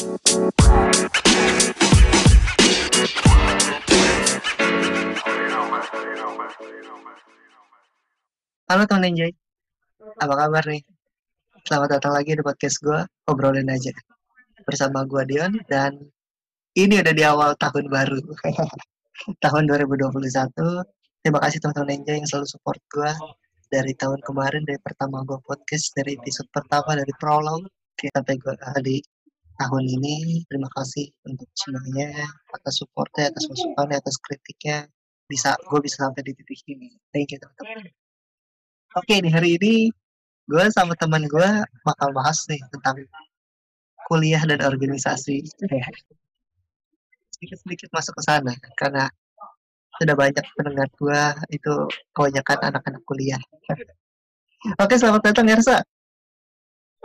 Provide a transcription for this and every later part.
Halo teman Enjoy, apa kabar nih? Selamat datang lagi di podcast gue, obrolin aja. Bersama gue Dion, dan ini udah di awal tahun baru. tahun 2021. Terima kasih teman-teman Enjoy yang selalu support gue dari tahun kemarin, dari pertama gue podcast, dari episode pertama, dari prolog, sampai gue di tahun ini. Terima kasih untuk semuanya, atas supportnya, atas masukannya, atas kritiknya. Bisa, gue bisa sampai di titik ini. Thank you teman-teman. Oke, di hari ini gue sama teman gue bakal bahas nih tentang kuliah dan organisasi. Sedikit-sedikit masuk ke sana karena sudah banyak pendengar gue itu kebanyakan anak-anak kuliah. Oke, selamat datang Ersa.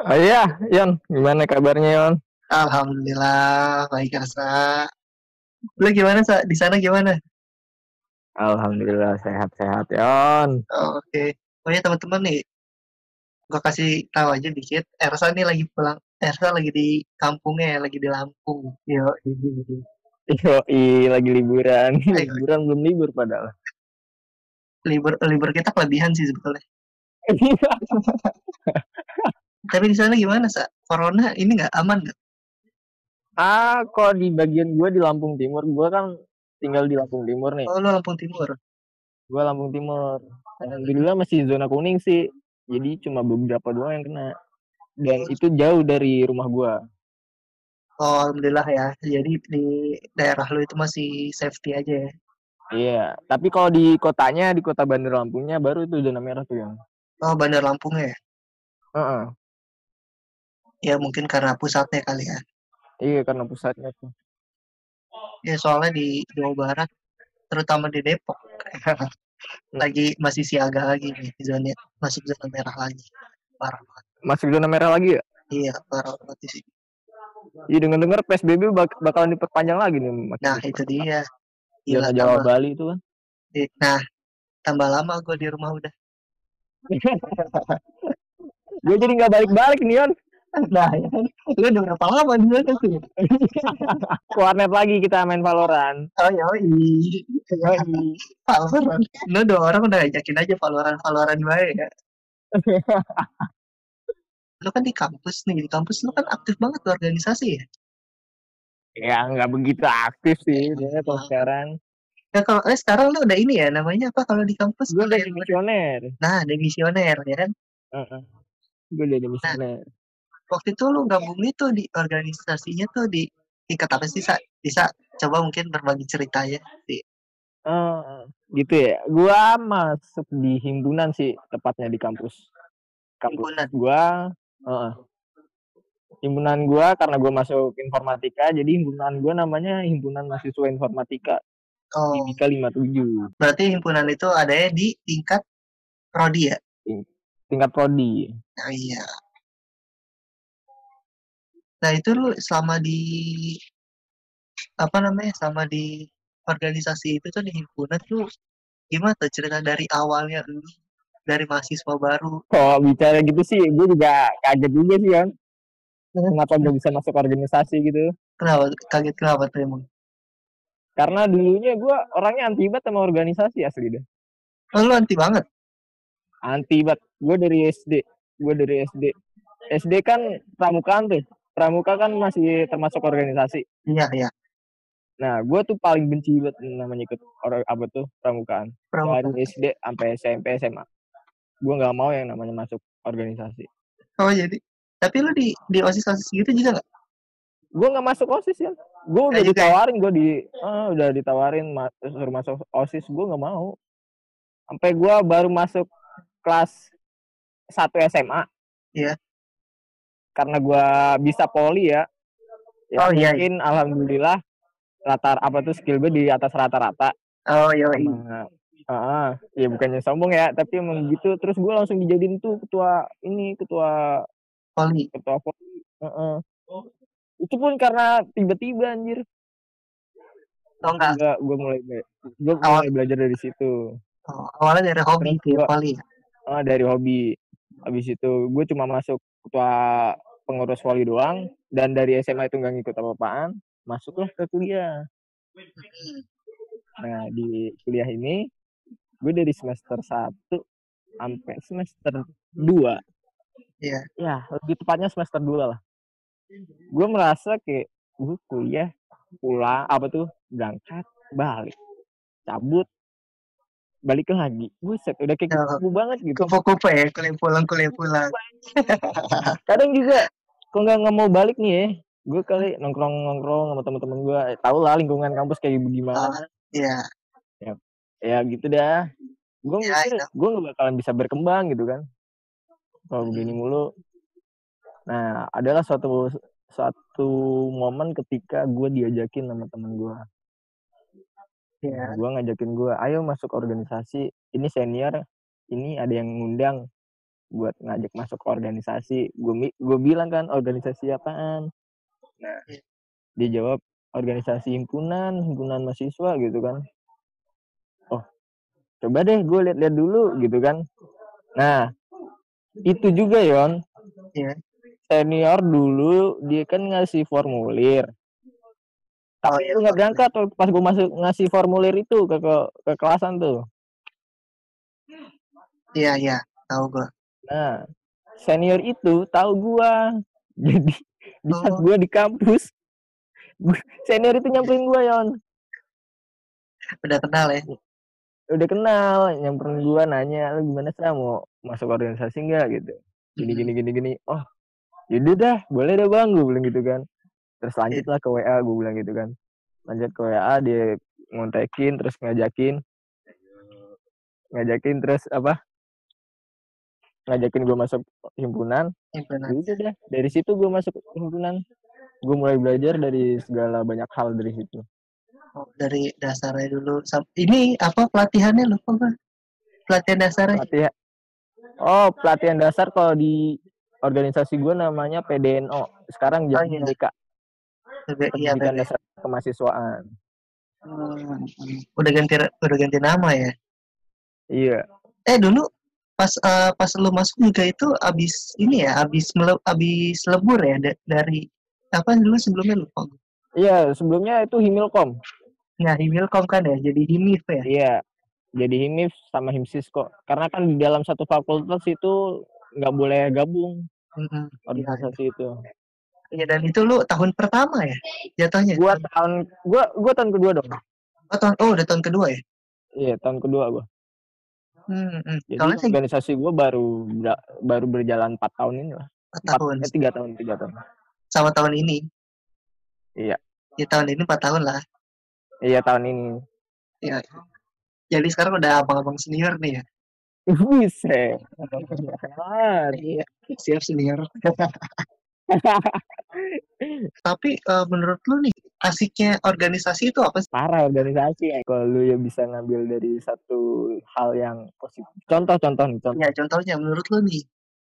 Oh iya, Yon, gimana kabarnya Yon? Alhamdulillah baik Ersa. Lu gimana sa? Di sana gimana? Alhamdulillah sehat-sehat Yon. Oh, Oke. Oh ya teman-teman nih, gue kasih tahu aja dikit. Ersa nih lagi pulang. Ersa lagi di kampungnya, ya, lagi di Lampung. Yo, Yo, lagi liburan. Ayo. liburan belum libur padahal. libur libur kita kelebihan sih sebetulnya. Tapi di sana gimana sa? Corona ini nggak aman nggak? Ah, kok di bagian gua di Lampung Timur, gua kan tinggal di Lampung Timur nih. Oh lu Lampung Timur. Gua Lampung Timur. Alhamdulillah masih zona kuning sih. Jadi cuma beberapa doang yang kena. Dan itu jauh dari rumah gua. Oh alhamdulillah ya. Jadi di daerah lu itu masih safety aja ya. Iya, tapi kalau di kotanya, di kota Bandar Lampungnya baru itu zona merah tuh yang. Oh Bandar Lampung ya. Heeh. Ya mungkin karena pusatnya kali ya. Iya, karena pusatnya tuh. Ya soalnya di Jawa Barat, terutama di Depok, lagi masih siaga lagi nih zona masuk zona merah lagi. Parah banget. Masuk zona merah lagi ya? Iya parah banget sini. Iya dengar-dengar PSBB bak- bakalan diperpanjang lagi nih. Mas. Nah itu dia. Gila, Zona Jawa tambah, Bali itu kan. nah tambah lama gue di rumah udah. Gue jadi nggak balik-balik nih Yon. Nah ya kan, lu udah berapa lama di sana sih? Ke warnet lagi kita main Valorant. Oh ya, Valorant. Lu dua orang udah ajakin aja Valorant Valorant baik ya. Lu kan di kampus nih, di kampus lu kan aktif banget di organisasi ya. Ya nggak begitu aktif sih dia kalau sekarang. Ya kalau eh, sekarang lu udah ini ya namanya apa kalau di kampus? Gue Udah demisioner. Nah, demisioner ya kan. Heeh. Gue udah demisioner. Waktu itu lu gabung itu di organisasinya tuh di tingkat apa sih, Sa? Bisa coba mungkin berbagi cerita ya. Di, Eh, gitu ya. Gua masuk di himpunan sih tepatnya di kampus. Kampus Himpunan? gua, heeh. Himpunan gua karena gua masuk informatika, jadi himpunan gua namanya Himpunan Mahasiswa Informatika oh, IBK 57. berarti himpunan itu adanya di tingkat prodi ya? Tingkat prodi. Nah, iya. Nah, itu lu selama di apa namanya? Selama di organisasi itu tuh di himpunan tuh gimana tuh cerita dari awalnya lu dari mahasiswa baru Kalau bicara gitu sih, gue juga kaget juga sih kan. Kenapa gak bisa masuk organisasi gitu? kenapa kaget kenapa tuh emang Karena dulunya gue orangnya anti banget sama organisasi asli deh. oh, lu anti banget Anti banget. Gue dari SD. Gue dari SD. SD kan pramukaan tuh. Pramuka kan masih termasuk organisasi. iya iya Nah, gue tuh paling benci banget namanya ikut orang apa tuh pramukaan. pramuka Dari SD sampai SMP SMA. Gue nggak mau yang namanya masuk organisasi. oh jadi tapi lu di di osis osis gitu juga nggak Gue nggak masuk osis ya. Gue udah ya? ditawarin, gue di, ah, udah ditawarin ma- suruh masuk osis, gue nggak mau. Sampai gue baru masuk kelas 1 SMA. Iya. Karena gue bisa poli ya. ya Oh, iya, mungkin alhamdulillah rata apa tuh skill gue di atas rata-rata. oh iya Sama, ah, ya bukannya sombong ya, tapi emang gitu. Terus gue langsung dijadiin tuh ketua ini, ketua poli ketua poli. Heeh. Itu pun karena tiba-tiba anjir. oh enggak Gue gue mulai gue Awal- mulai belajar dari situ. oh, awalnya dari hobi Terus gua- poli? Ah, dari hobi. Habis itu gue cuma masuk ketua pengurus wali doang dan dari SMA itu nggak ngikut apa-apaan masuklah ke kuliah. Nah di kuliah ini gue dari semester 1 sampai semester 2 Iya. ya lebih tepatnya semester 2 lah. Gue merasa kayak gue kuliah pulang apa tuh berangkat balik cabut balik lagi. Buset udah kayak Oh. kupu banget gitu. Kupu-kupu ya, kuliah pulang, kuliah pulang. kadang juga kok nggak nggak mau balik nih ya gue kali nongkrong nongkrong sama teman-teman gue. Tau lah lingkungan kampus kayak gimana. Ah, Iya, ya gitu dah. Gue Ya, mikir iya. gue nggak bakalan bisa berkembang gitu kan. Kalau begini mulu. Nah adalah suatu suatu momen ketika gue diajakin sama temen gue iya. gue ngajakin gue ayo masuk organisasi ini senior ini ada yang ngundang buat ngajak masuk organisasi gue gue bilang kan organisasi apaan nah Iya. dia jawab organisasi himpunan himpunan mahasiswa gitu kan oh coba deh gue lihat-lihat dulu gitu kan nah itu juga yon Iya. senior dulu dia kan ngasih formulir Oh, tapi iya. gue nggak berangkat pas gue masuk ngasih formulir itu ke ke, ke kelasan tuh Iya, iya. Tahu gua. nah senior itu tahu gua jadi di saat Oh. gua di kampus senior itu nyamperin gua yon Udah kenal ya. udah kenal nyamperin gua nanya lu gimana sih mau masuk organisasi enggak gitu gini gini gini gini oh yaudah dah boleh dah bang gue bilang gitu kan terus lanjutlah ke WA gue bilang gitu kan. Lanjut ke WA dia ngontekin terus ngajakin. Ngajakin terus apa? Ngajakin gue masuk himpunan. Himpunan. Udah deh dari situ gue masuk himpunan. Gue mulai belajar dari segala banyak hal dari situ. Oh, dari dasarnya dulu. Ini apa pelatihannya? Lupa gua. Pelatihan dasarnya. pelatihan. Oh pelatihan dasar kalau di organisasi gue namanya PDNO sekarang Oh, jadi Iya, iya, pendidikan bener. dasar kemahasiswaan Hmm. Udah ganti udah ganti nama ya. iya Eh dulu pas eh, pas lu masuk juga itu abis ini ya, abis mele, abis lebur ya da- dari apa dulu sebelumnya lupa gua. iya sebelumnya itu himilkom Ya Himilkom kan ya, jadi Himif ya. iya jadi himif sama himsis kok karena kan di dalam satu fakultas itu nggak boleh gabung Mm-mm. organisasi itu Iya dan itu lu tahun pertama ya jatuhnya. gua tahun gua gua tahun kedua dong Oh, tahun, oh udah tahun kedua ya. iya tahun kedua gua Hmm, hmm. jadi Soalnya organisasi gua baru baru berjalan empat tahun ini lah empat empat tahun eh, tiga tahun tiga tahun sama tahun ini. Iya. Ya tahun ini empat tahun lah. iya tahun ini Ya. Jadi sekarang udah abang-abang senior nih ya. Buset. Iya. Siap senior. Tapi eh, menurut lu nih asiknya organisasi itu apa sih? Parah organisasi ya. Kalau lu ya bisa ngambil dari satu hal yang positif. Contoh, contoh nih, contoh. Ya contohnya menurut lu nih.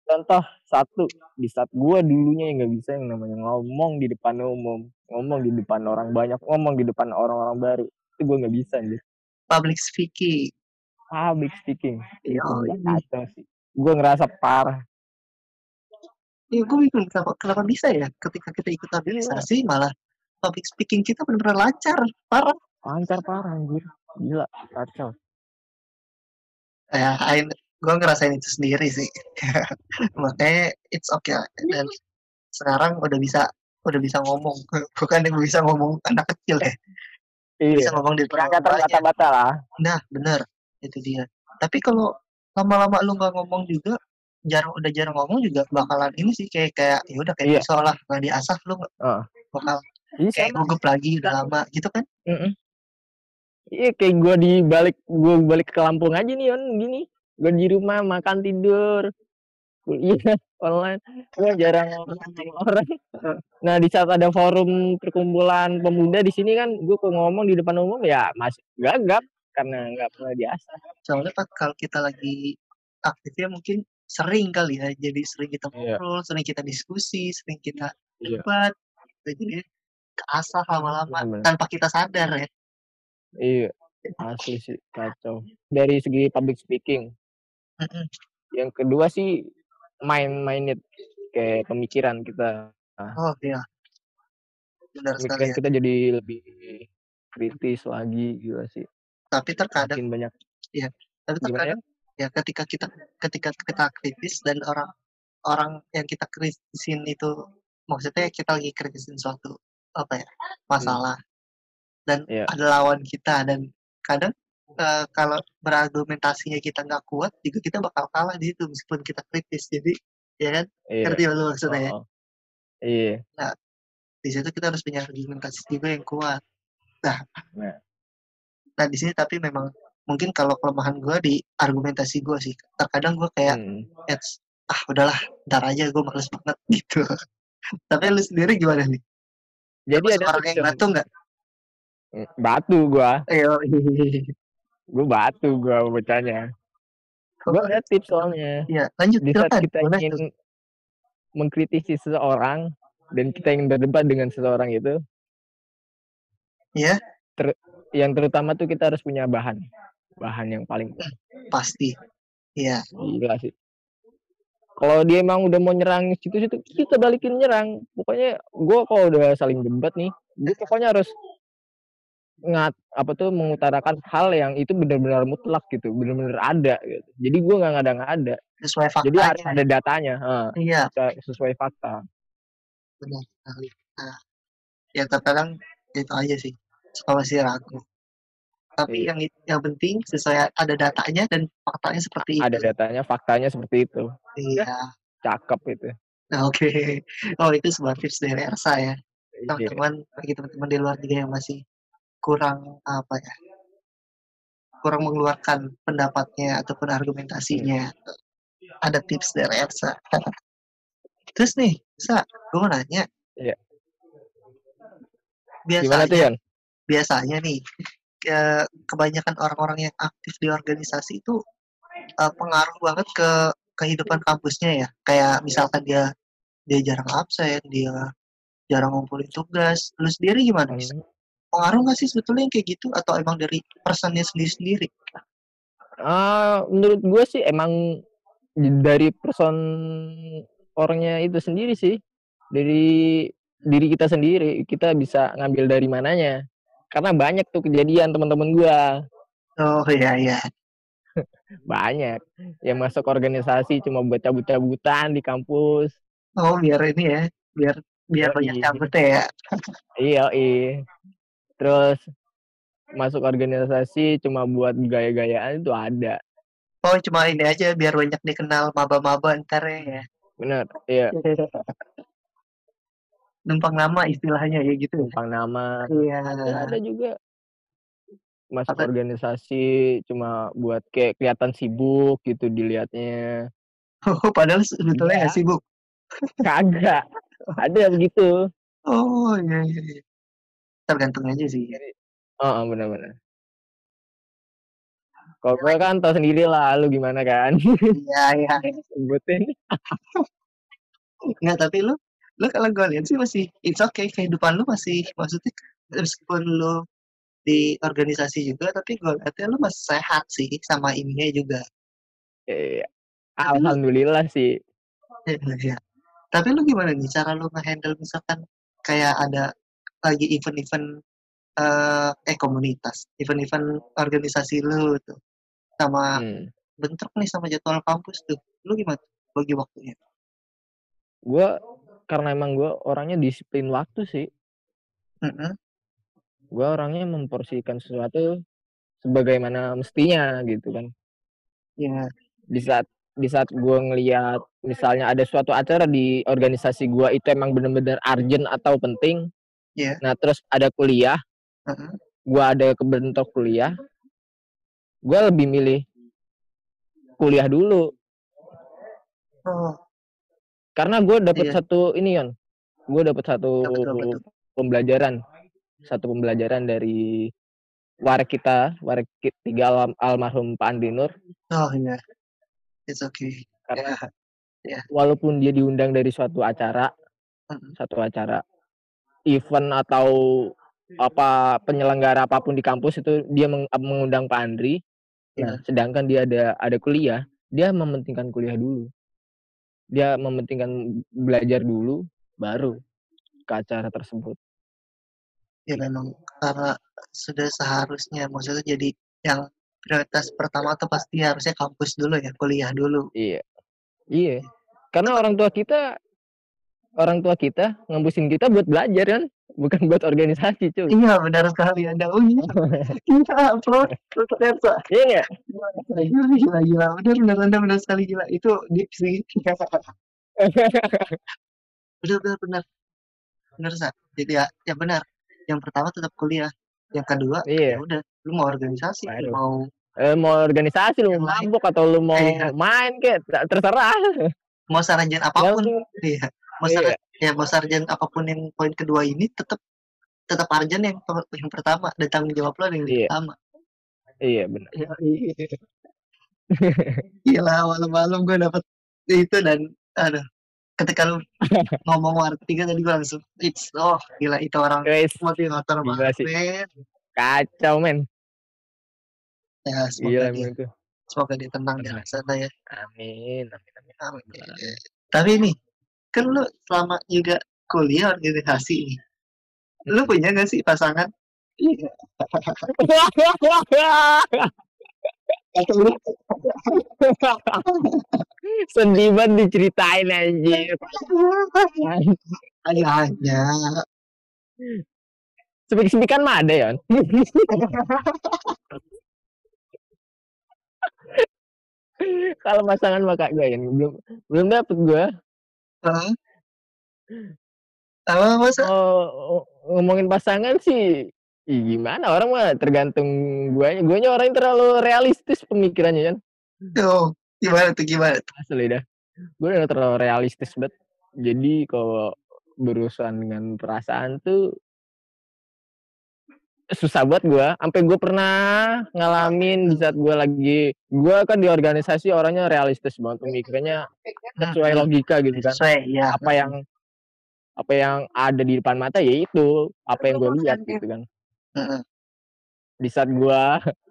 Contoh satu, di saat gua dulunya yang nggak bisa yang namanya ngomong di depan umum, ngomong di depan orang banyak, ngomong di depan orang-orang baru. Itu gua nggak bisa anjir. Public speaking. Public speaking. Iya, iya. kacau sih. Gua ngerasa parah. Ya, gue bingung kenapa, kenapa bisa ya ketika kita ikut organisasi malah public speaking kita benar-benar lancar, parah. Lancar parah anjir. Gila, kacau. Ya, gue ngerasain itu sendiri sih. Makanya it's okay dan sekarang udah bisa udah bisa ngomong, bukan yang bisa ngomong anak kecil ya, bisa Iya. ngomong di depan terbata-bata lah. Nah, bener itu dia. Tapi kalau lama-lama lu nggak ngomong juga, jarang udah jarang ngomong juga bakalan ini sih kayak kayak ya udah kayak Iya. pisau lah nggak diasah lu nggak Heeh. bakal Iya, kayak sama. gugup lagi udah lama gitu kan? Mm-mm. Iya kayak gue di balik gue balik ke Lampung aja nih on gini gue di rumah makan tidur kuliah online gue jarang ngomong sama orang nah di saat ada forum perkumpulan pemuda di sini kan gue kok ngomong di depan umum ya masih gagap karena nggak pernah biasa Soalnya kalau kita lagi aktifnya mungkin sering kali ya, jadi sering kita Iya. ngobrol, sering kita diskusi, sering kita Iya. debat, jadi keasah lama-lama tanpa kita sadar ya. iya asli sih kacau dari segi public speaking yang kedua sih main minded kayak pemikiran kita. Oh iya. Benar sekali ya. kita jadi lebih kritis lagi gila sih. Tapi terkadang Makin banyak Iya. Tapi gimana ya? Ya ketika kita ketika kita kritis dan orang orang yang kita kritisin itu maksudnya kita lagi kritisin suatu apa ya masalah dan Iya. ada lawan kita dan kadang eh, kalau berargumentasinya kita nggak kuat juga kita bakal kalah di situ meskipun kita kritis jadi ya kan Iya. ngerti lu maksudnya ya Oh. Iya. di situ kita harus punya argumentasi juga yang kuat nah Nah. nah di sini tapi memang mungkin kalau kelemahan gue di argumentasi gue sih terkadang gue kayak Hmm. "Eits, ah udahlah ntar aja gue males banget gitu tapi lu sendiri gimana nih Jadi ada orang yang batu nggak batu gua. ayo Gua batu gua bacanya. Gua ada tips soalnya. ya lanjut Di saat kita ingin tuh? mengkritisi seseorang dan kita ingin berdebat dengan seseorang itu, ya yang terutama tuh kita harus punya bahan. Bahan yang paling pasti Iya, gila sih. Kalau dia emang udah mau nyerang situ-situ, kita balikin nyerang. Pokoknya gua kalau udah saling debat nih, gue pokoknya harus ngat apa tuh mengutarakan hal yang itu benar-benar mutlak gitu, benar-benar ada gitu. Jadi gua nggak ngada-ngada. sesuai Jadi harus faktanya. ada datanya, heeh, Iya, sesuai fakta. benar sekali. Nah, ya terkadang itu aja sih. Suka masih ragu. Tapi yang yang penting sesuai ada datanya dan faktanya seperti itu. Ada datanya, faktanya seperti itu. Iya. Cakep itu. Nah, oke. Oh, itu sebuah tips dari Ersa ya. Iya. Teman-teman, bagi teman-teman di luar juga yang masih kurang apa ya? Kurang mengeluarkan pendapatnya ataupun argumentasinya. Ada tips dari Ersa. Terus nih, Sa, gue mau nanya. Iya. Biasanya, Gimana tuh, Yan? biasanya nih, ke- kebanyakan orang-orang yang aktif di organisasi itu eh, pengaruh banget ke kehidupan kampusnya ya. Kayak misalkan dia dia jarang absen, dia jarang ngumpulin tugas. Lu sendiri gimana? Hmm. Pengaruh nggak sih sebetulnya yang kayak gitu? Atau emang dari personnya sendiri-sendiri? Ah, menurut gue sih emang dari person orangnya itu sendiri sih. Dari diri kita sendiri, kita bisa ngambil dari mananya. Karena banyak tuh kejadian teman-teman gua, Oh iya iya. banyak yang masuk organisasi cuma buat cabut-cabutan di kampus. Oh biar ini ya, biar biar Yoi. banyak cabutnya ya. Iya, iya. Terus masuk organisasi cuma buat gaya-gayaan itu ada. Oh cuma ini aja biar banyak dikenal maba-maba ntar ya. Bener, iya. Numpang nama istilahnya ya gitu. ya. Numpang nama. Iya. Ya, ada juga masuk Apa- organisasi cuma buat kayak kelihatan sibuk gitu dilihatnya. Oh, padahal sebetulnya nggak sibuk. Kagak. Ada begitu. Oh iya iya. iya. Tergantung aja sih. Oh, benar-benar. Kalau gue kan tau sendiri lah lu gimana kan. Iya iya. Sebutin. Nggak tapi lu lu kalau gue lihat sih masih it's okay kehidupan lu masih maksudnya meskipun lu di organisasi juga tapi gue lihatnya lu masih sehat sih sama ininya juga. Lu- Alhamdulillah sih. Iya. Tapi lu gimana nih cara lu nge-handle misalkan kayak ada lagi event-event eh, eh komunitas, event-event organisasi lu tuh sama Hmm. bentrok nih sama jadwal kampus tuh. Lu gimana bagi waktunya? Gue karena emang gue orangnya disiplin waktu sih. Mm-mm. Gue orangnya memporsikan sesuatu sebagaimana mestinya gitu kan. Ya, Di saat di saat gue ngeliat misalnya ada suatu acara di organisasi gue itu emang bener-bener urgent atau penting. Iya. Nah terus ada kuliah, Heeh. gue ada kebentuk kuliah, gue lebih milih kuliah dulu Oh, karena gue dapet Iya. satu ini yon, gue dapet satu apa tuh? pembelajaran, satu pembelajaran dari warik kita, warik ki- tiga alam, almarhum Pak Andi Nur. oh iya. It's okay. Karena Ya. walaupun dia diundang dari suatu acara, satu acara event atau apa penyelenggara apa pun di kampus itu dia meng- mengundang Pak Andri. Nah, sedangkan dia ada ada kuliah, dia mementingkan kuliah dulu. Dia mementingkan belajar dulu baru ke acara tersebut. Ya memang karena sudah seharusnya maksudnya jadi yang prioritas pertama tuh pasti harusnya kampus dulu ya kuliah dulu. Iya. Iya. Karena orang tua kita orang tua kita ngembusin kita buat belajar kan? Bukan buat organisasi cuy. Iya benar sekali ada oh iya. Kita upload. Ternyata. Iya nggak? Gila gila gila benar benar anda benar sekali gila. Itu deep sih. Benar benar benar. Benar sa. Jadi ya ya benar. Yang pertama tetap kuliah. Yang kedua iya. ya udah. Lu mau organisasi lu mau eh, mau organisasi lu mau mabuk atau lu mau Iya. main ter- terserah. Mau sarjana Yang apa pun iya mau Iya. ya mau sarjana apa pun yang poin kedua ini tetap tetap sarjana yang yang pertama dan tanggung jawab lo yang Iya. pertama iya benar Iya, iya. Gila malam-malam gue dapet itu dan aduh ketika lu ngomong war tiga tadi gue langsung it's oh gila itu orang guys motivator Gila banget sih. men kacau men ya Gila semoga dia emang itu. semoga dia tenang di sana ya Amin, amin, amin. Amin. tapi nih kan lu selama juga kuliah organisasi nih lu punya gak sih pasangan iya Sedih banget diceritain anjir. hanya hanya Sepik-sepikan mah ada ya. Kalau pasangan mah kagak. Belum belum dapet gua. Hah? apa masa Oh, ngomongin pasangan sih Ih, gimana orang mah tergantung guanya. Guanya orang yang terlalu realistis pemikirannya kan. tuh gimana tuh gimana tuh Asli dah. Gue udah terlalu realistis banget. Jadi kalau berurusan dengan perasaan tuh susah buat gue. Sampai gue pernah ngalamin di saat gue lagi, gue kan di organisasi orangnya realistis banget pemikirannya sesuai logika gitu kan. sesuai ya Apa yang apa yang ada di depan mata ya itu. Apa yang gue lihat gitu kan. Heeh. Di saat gue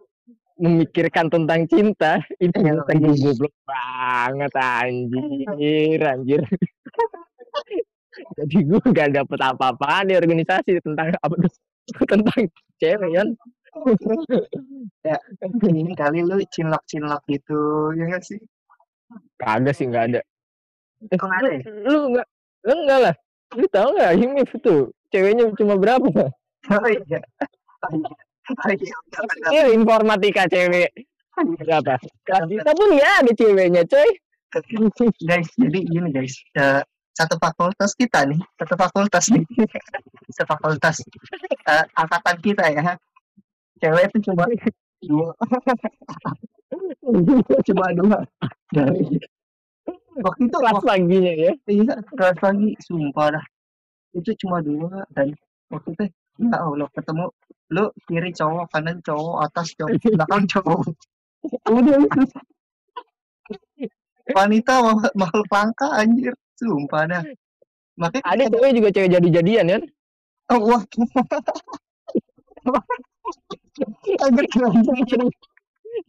memikirkan tentang cinta itu Iya, cinta gue goblok banget anjir anjir. Jadi gue gak dapet apa-apa di organisasi tentang apa tentang cewek kan? ini kali lu cinlok cinlok gitu ya nggak sih? Kagak sih nggak ada. Eh, Kok nggak ada lu, ya? lu nggak lu enggak lah. Lu tahu nggak Himif tuh ceweknya cuma berapa? Oh iya. Oh iya. Oh iya. Iya, informatika cewek. Berapa? Kelas kita pun nggak ada ceweknya coy. Guys jadi gini guys. Eh, satu fakultas kita nih satu fakultas nih. Satu fakultas eh, angkatan kita ya. Cewek itu cuma dua. Cuma dua. Dari waktu itu kelas paginya ya? Iya kelas lagi sumpah dah. Itu cuma dua dan waktu itu ya Allah ketemu lu kiri cowok kanan cowok atas cowok belakang cowok. Udah wanita ma- makhluk langka anjir sumpah dah makanya ada cewek juga cewek jadi-jadian kan oh, wah Agak keren.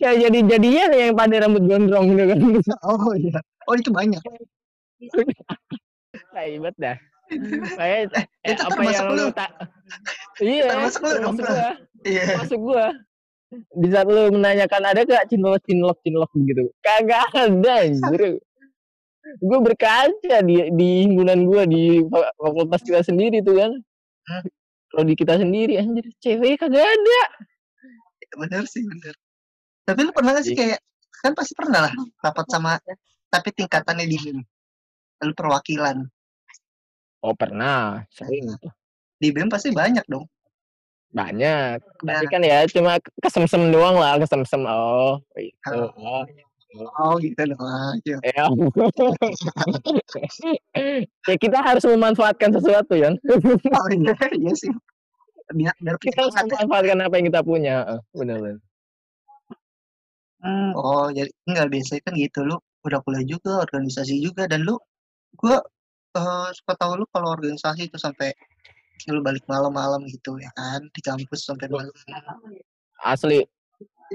cewek jadi-jadian yang pada rambut gondrong gitu kan oh iya oh itu banyak Ribet dah. Kayak eh, itu apa yang lu. lu tak Iya, Termasuk lu termasuk gua. iya Termasuk gua. Di saat lu menanyakan ada gak cinlok cinlok cinlok gitu. Kagak ada anjir. Gue berkaca di di himpunan gua di fa- fakultas kita sendiri tuh kan. Hmm. Kalau di kita sendiri anjir cewek kagak ada. bener sih bener tapi lu pernah gak sih kayak kan pasti pernah lah rapat sama tapi tingkatannya di BEM lu perwakilan Oh pernah, sering di BEM pasti banyak dong banyak. Tapi Nah. kan ya cuma kesemsem doang lah, kesemsem. Oh, itu. Oh. Oh gitu dong aja Ya. ya kita harus memanfaatkan sesuatu ya. oh iya iya sih biar biar Kita harus memanfaatkan apa yang kita punya. Benar benar. Hmm, oh jadi enggak biasanya kan gitu lu udah kuliah juga organisasi juga dan lu gua eh, suka tahu lu kalau organisasi itu sampai lu balik malam-malam gitu ya kan di kampus sampai malam Asli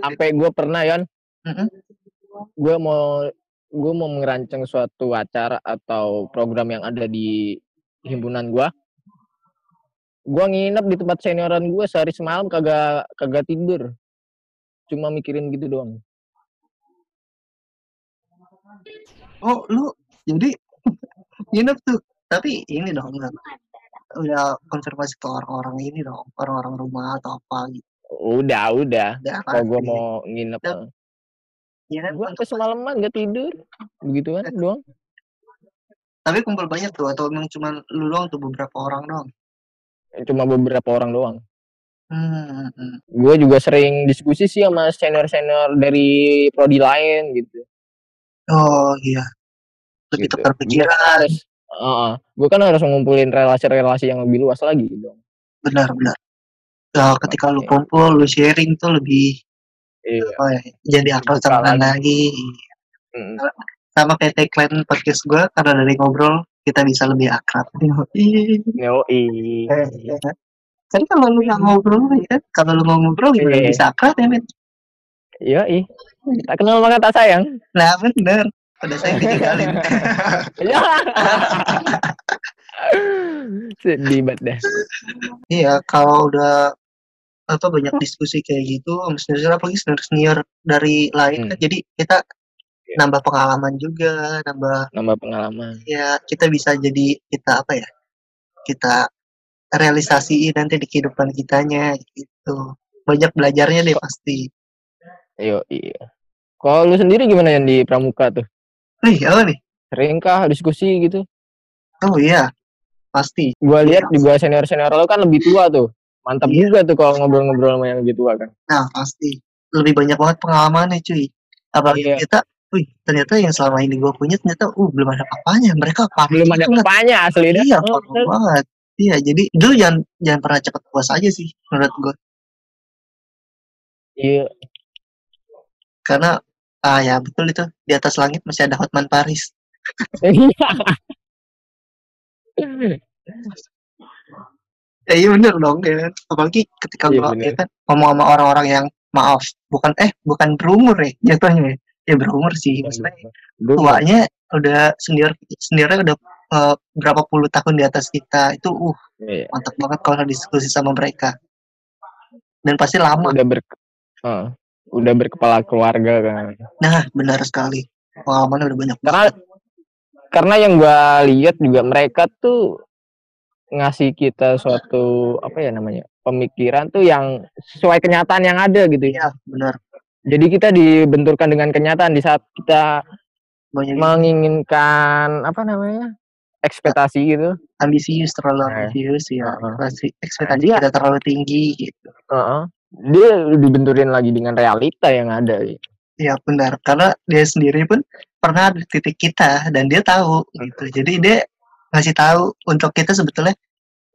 sampai gue pernah ya, Mm-mm. Gue mau gue mau merancang suatu acara atau program yang ada di himpunan gue gue nginep di tempat senioran gue sehari semalam kagak kagak tidur. Cuma mikirin gitu doang. Oh lu jadi nginep tuh. Tapi ini dong enggak udah konfirmasi ke orang-orang ini dong orang-orang rumah atau apa gitu. Udah udah. Udah kalau gue mau nginep Udah. Ya kan? Gue sampai semalaman gak tidur. Begitu kan doang. Tapi kumpul banyak tuh atau emang cuma lu doang tuh beberapa orang doang? Cuma beberapa orang doang. Hmm, hmm. gue juga sering diskusi sih sama senior senior dari prodi lain gitu. Oh iya. Lebih Gitu. tukar Gua kan pikiran harus gue kan harus ngumpulin relasi-relasi yang lebih luas lagi gitu. Benar-benar ya, ketika lu Oke. kumpul lu sharing tuh lebih iya apa ya sama lagi. Mm. sama kayak tagline podcast gue karena dari ngobrol kita bisa lebih akrab. Yoi. kan kalau lu nggak ngobrol ya kan kalau lu mau ngobrol gimana Iya. bisa akrab ya men Yoi. Tak kenal maka tak sayang. nah bener pada saya ditinggalin Ya. Sedih banget dah. iya kalau udah apa banyak diskusi kayak gitu sama senior apalagi senior senior dari lain Hmm. kan jadi kita Iya. nambah pengalaman juga nambah Nambah pengalaman. ya kita bisa jadi kita apa ya kita realisasiin nanti di kehidupan kitanya gitu banyak belajarnya deh pasti Yo, iya. Kalau lu sendiri gimana yang di pramuka tuh? Wih, apa nih Seringkah diskusi gitu? oh iya pasti Gua lihat juga senior-senior lu kan lebih tua tuh. Mantap Iya. juga tuh kalau ngobrol-ngobrol sama yang tua kan. nah pasti lebih banyak banget pengalamannya cuy apalagi Iya. kita wih ternyata yang selama ini gue punya ternyata uh belum ada apa-apanya mereka apa Belum ada apanya asli dah. iya Oh, banget iya jadi dulu jangan jangan pernah cepet puas aja sih menurut gue Iya. karena ah ya betul itu di atas langit masih ada Hotman Paris ya iya bener dong ya kan. apalagi ketika Iya, bener. ya kan ngomong sama orang-orang yang maaf bukan eh bukan berumur ya jatuhnya ya ya berumur sih maksudnya Belum. tuanya udah senior seniornya udah eh, berapa puluh tahun di atas kita itu uh Iya. mantap banget kalau diskusi sama mereka dan pasti lama Udah ber Heeh. udah berkepala keluarga kan. nah benar sekali pengalamannya udah banyak Karena banget karena yang gua lihat juga mereka tuh ngasih kita suatu apa ya namanya pemikiran tuh yang sesuai kenyataan yang ada gitu ya. ya benar Jadi kita dibenturkan dengan kenyataan di saat kita banyak menginginkan apa namanya ekspektasi gitu. ambisius terlalu Nah, ambisius ya heeh. ekspektasi ekspektasi Dia- kita terlalu tinggi gitu Heeh. Dia dibenturin lagi dengan realita yang ada. gitu. ya benar karena dia sendiri pun pernah di titik kita dan dia tahu gitu jadi dia ngasih tahu untuk kita sebetulnya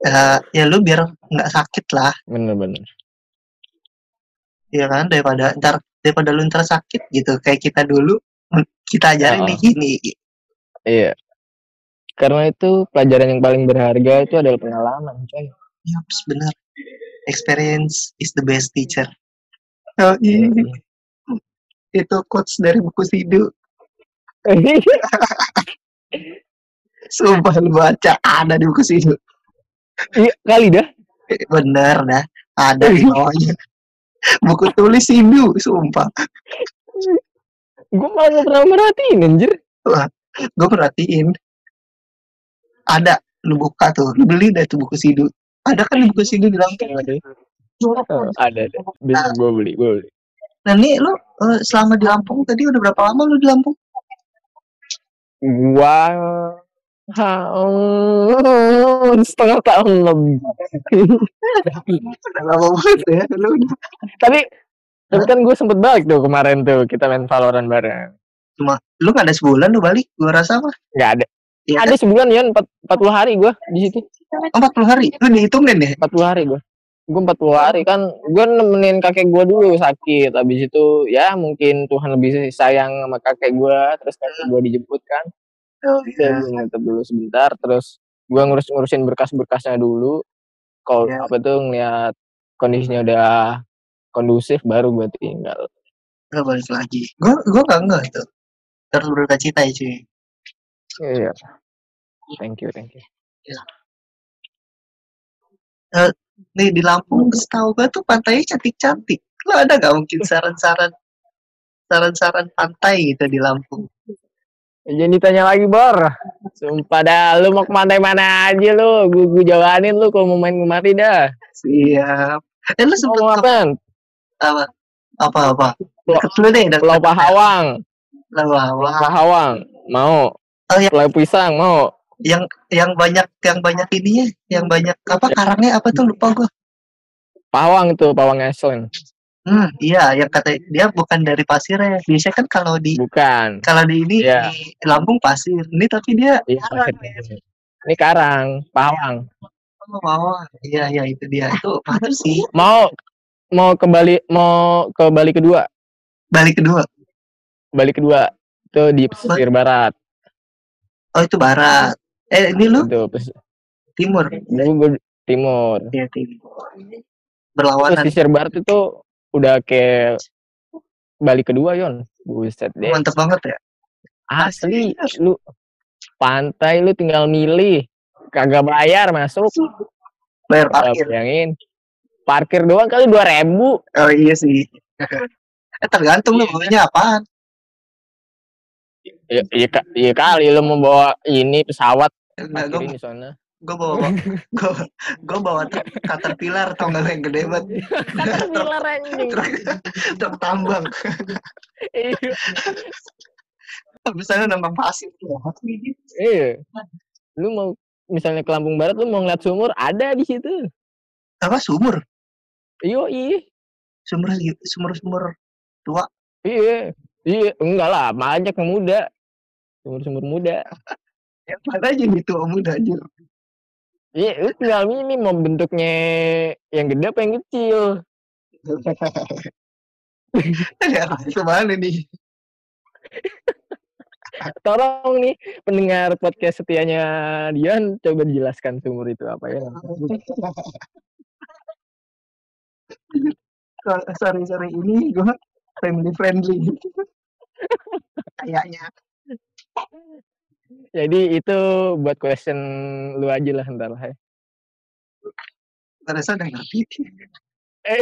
eh, ya lu biar nggak sakit lah Bener-bener. ya kan daripada ntar daripada lu ntar sakit gitu kayak kita dulu mm, kita ajarin Heeh. nih gini Iya. Karena itu pelajaran yang paling berharga itu adalah pengalaman, coy. Yups, benar experience is the best teacher oh, iya. itu quotes dari buku Sidu sumpah lu baca ada di buku Sidu Iya kali dah. bener dah ada di bawahnya. Buku tulis Sidu sumpah. Gue malah gak pernah merhatiin anjir. gue perhatiin. Ada lu buka tuh lu beli dah tuh buku Sidu ada kan di buku Sidu di Lampung Oh, ada. Ada. Bisa gue beli, gue beli. nah nih lu eh, selama di Lampung tadi udah berapa lama lu di Lampung? Gua ha, oh, setengah tahun lebih. udah lama banget ya lu tapi tapi kan gue sempet balik tuh kemarin tuh kita main Valorant bareng. lu gak ada sebulan lu balik gua rasa mah Nggak ada. Iya Ada sebulan ya 4, 40 hari gue di situ. kan? 40 hari lu dihitungin ya 40 hari gue. Gue 40 hari kan gue nemenin kakek gue dulu sakit. Habis itu ya mungkin Tuhan lebih sayang sama kakek gue. Terus kakek gue dijemput kan. Oh, Saya gue ngetep dulu sebentar. Terus gue ngurus-ngurusin berkas-berkasnya dulu. Kalau Iya. apa tuh ngeliat kondisinya udah kondusif baru gue tinggal. Gak balik lagi. Gue gue gak enggak tuh. terus berduka cita ya cuy Iya. Thank you, thank you. nih di Lampung setahu gue tuh pantainya cantik-cantik lo ada gak mungkin saran-saran saran-saran pantai gitu di Lampung Jangan ditanya lagi, Bor. Sumpah dah, lu mau ke mana mana aja lu. Gue gue jalanin lu kalau mau main kemari dah. siap eh lu Mau sempet ngapain? apa apa apa Pulau- deket lu deh deket Pulau Pahawang. Pulau Pahawang. Pahawang. Mau. Oh, ya. Pulau Pisang, mau. yang yang banyak yang banyak ininya yang banyak apa karangnya apa tuh lupa gue Pahawang tuh, Pahawang Island. Hmm iya yang kata dia bukan dari pasir ya biasanya kan kalau di Bukan. kalau di ini Iya. di Lampung pasir ini tapi dia Iya, karang pasir. ya. Ini Karang, Pahawang. oh, Pahawang. iya iya itu dia itu mantap sih Mau mau ke Bali mau ke Bali kedua. balik kedua Bali kedua itu di pesisir barat. oh itu barat eh ini lu Itu timur gua timur. ya timur berlawanan Pesisir barat itu udah kayak Bali kedua, Yon. Buset deh. mantep banget ya Asli, lu pantai lu tinggal milih. Kagak bayar masuk. bayar parkir Bayangin. Parkir doang kali 2000 oh iya sih eh tergantung lu maunya apaan Iya, iya, iya kali lu mau bawa ini pesawat Nah, gue di sana. Gue bawa gue gue bawa truk caterpillar tau gak yang gede banget Gila anjing. truk truk tambang Iya. misalnya nambang pasir Iya. Lu mau misalnya ke Lampung Barat lu mau ngeliat sumur ada di situ. apa sumur Iyo, iya. sumur sumur sumur tua Iya. Iya, enggak lah, banyak yang muda. Sumur-sumur muda. yang mana aja gitu om muda aja Iya, lu tinggal milih mau bentuknya yang gede apa yang kecil. ada ke mana nih Tolong nih pendengar podcast setianya Dian coba dijelaskan sumur itu apa ya. sorry sorry ini gue family friendly kayaknya Jadi itu buat question lu aja lah ntar lah ya. terasa udah ngerti Eh.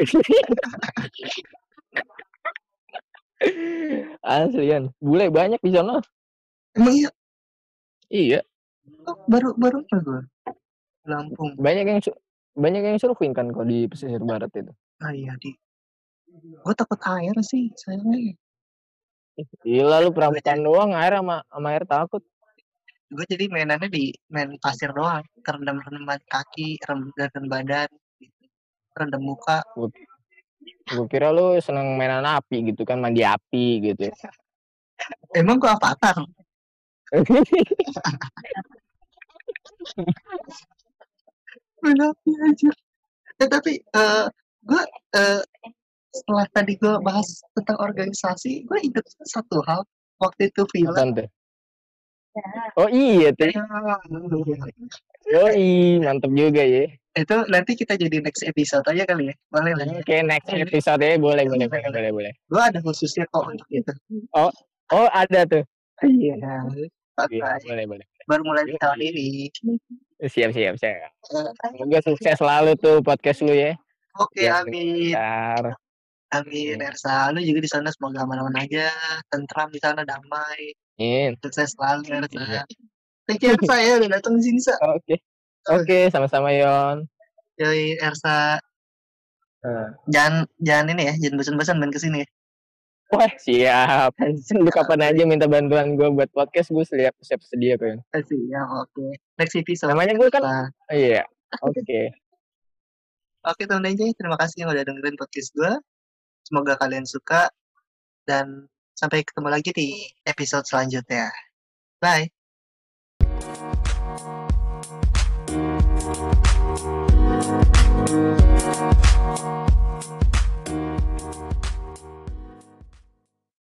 Aslian, bule banyak di sana. emang iya Iya, Oh, baru baru apa gue Lampung banyak yang banyak yang surfing kan kok di pesisir barat itu. ah iya di gue takut air sih sayangnya Gila lu perambutan doang air sama, sama air takut. Gue jadi mainannya di main pasir doang kerendam rendam kaki rendam badan gitu. rendam muka Gue kira lu seneng mainan api gitu kan, mandi api gitu. emang gue avatar Berarti aja. Eh, tapi eh gue eh, setelah tadi gue bahas tentang organisasi, gue inget satu hal waktu itu film. Oh iya tuh. Oh iya, mantep juga ya. Itu nanti kita jadi next episode aja kali ya. Boleh lah. Oke, next episode ya boleh, boleh, boleh, boleh, boleh. Gue ada khususnya kok untuk itu. Oh ada tuh. Iya. Iya, boleh, boleh. Baru mulai di tahun ini. Siap, siap, siap. Eh, Semoga sukses selalu tuh podcast lu ya. Oke, Ya, amin. Bentar. Amin, Ersa. Lu juga di sana semoga aman-aman aja. Tentram di sana damai. Amin. Sukses selalu, Ersa. Iya. Thank you, Ersa ya. Udah datang di sini, Sa. Oke. Oke, sama-sama Yon. Yoi, Ersa. Eh. Jangan, jangan ini ya. Jangan bosan-bosan main ke sini ya. Wah, siap. Lu kapan aja minta bantuan gue buat podcast, gue siap, siap sedia kok. Ya, oke. Next episode. Namanya gue kan, oh, iya. Oke. Oke, teman aja. Terima kasih yang udah dengerin podcast gue. Semoga kalian suka. Dan Sampai ketemu lagi di episode selanjutnya. Bye.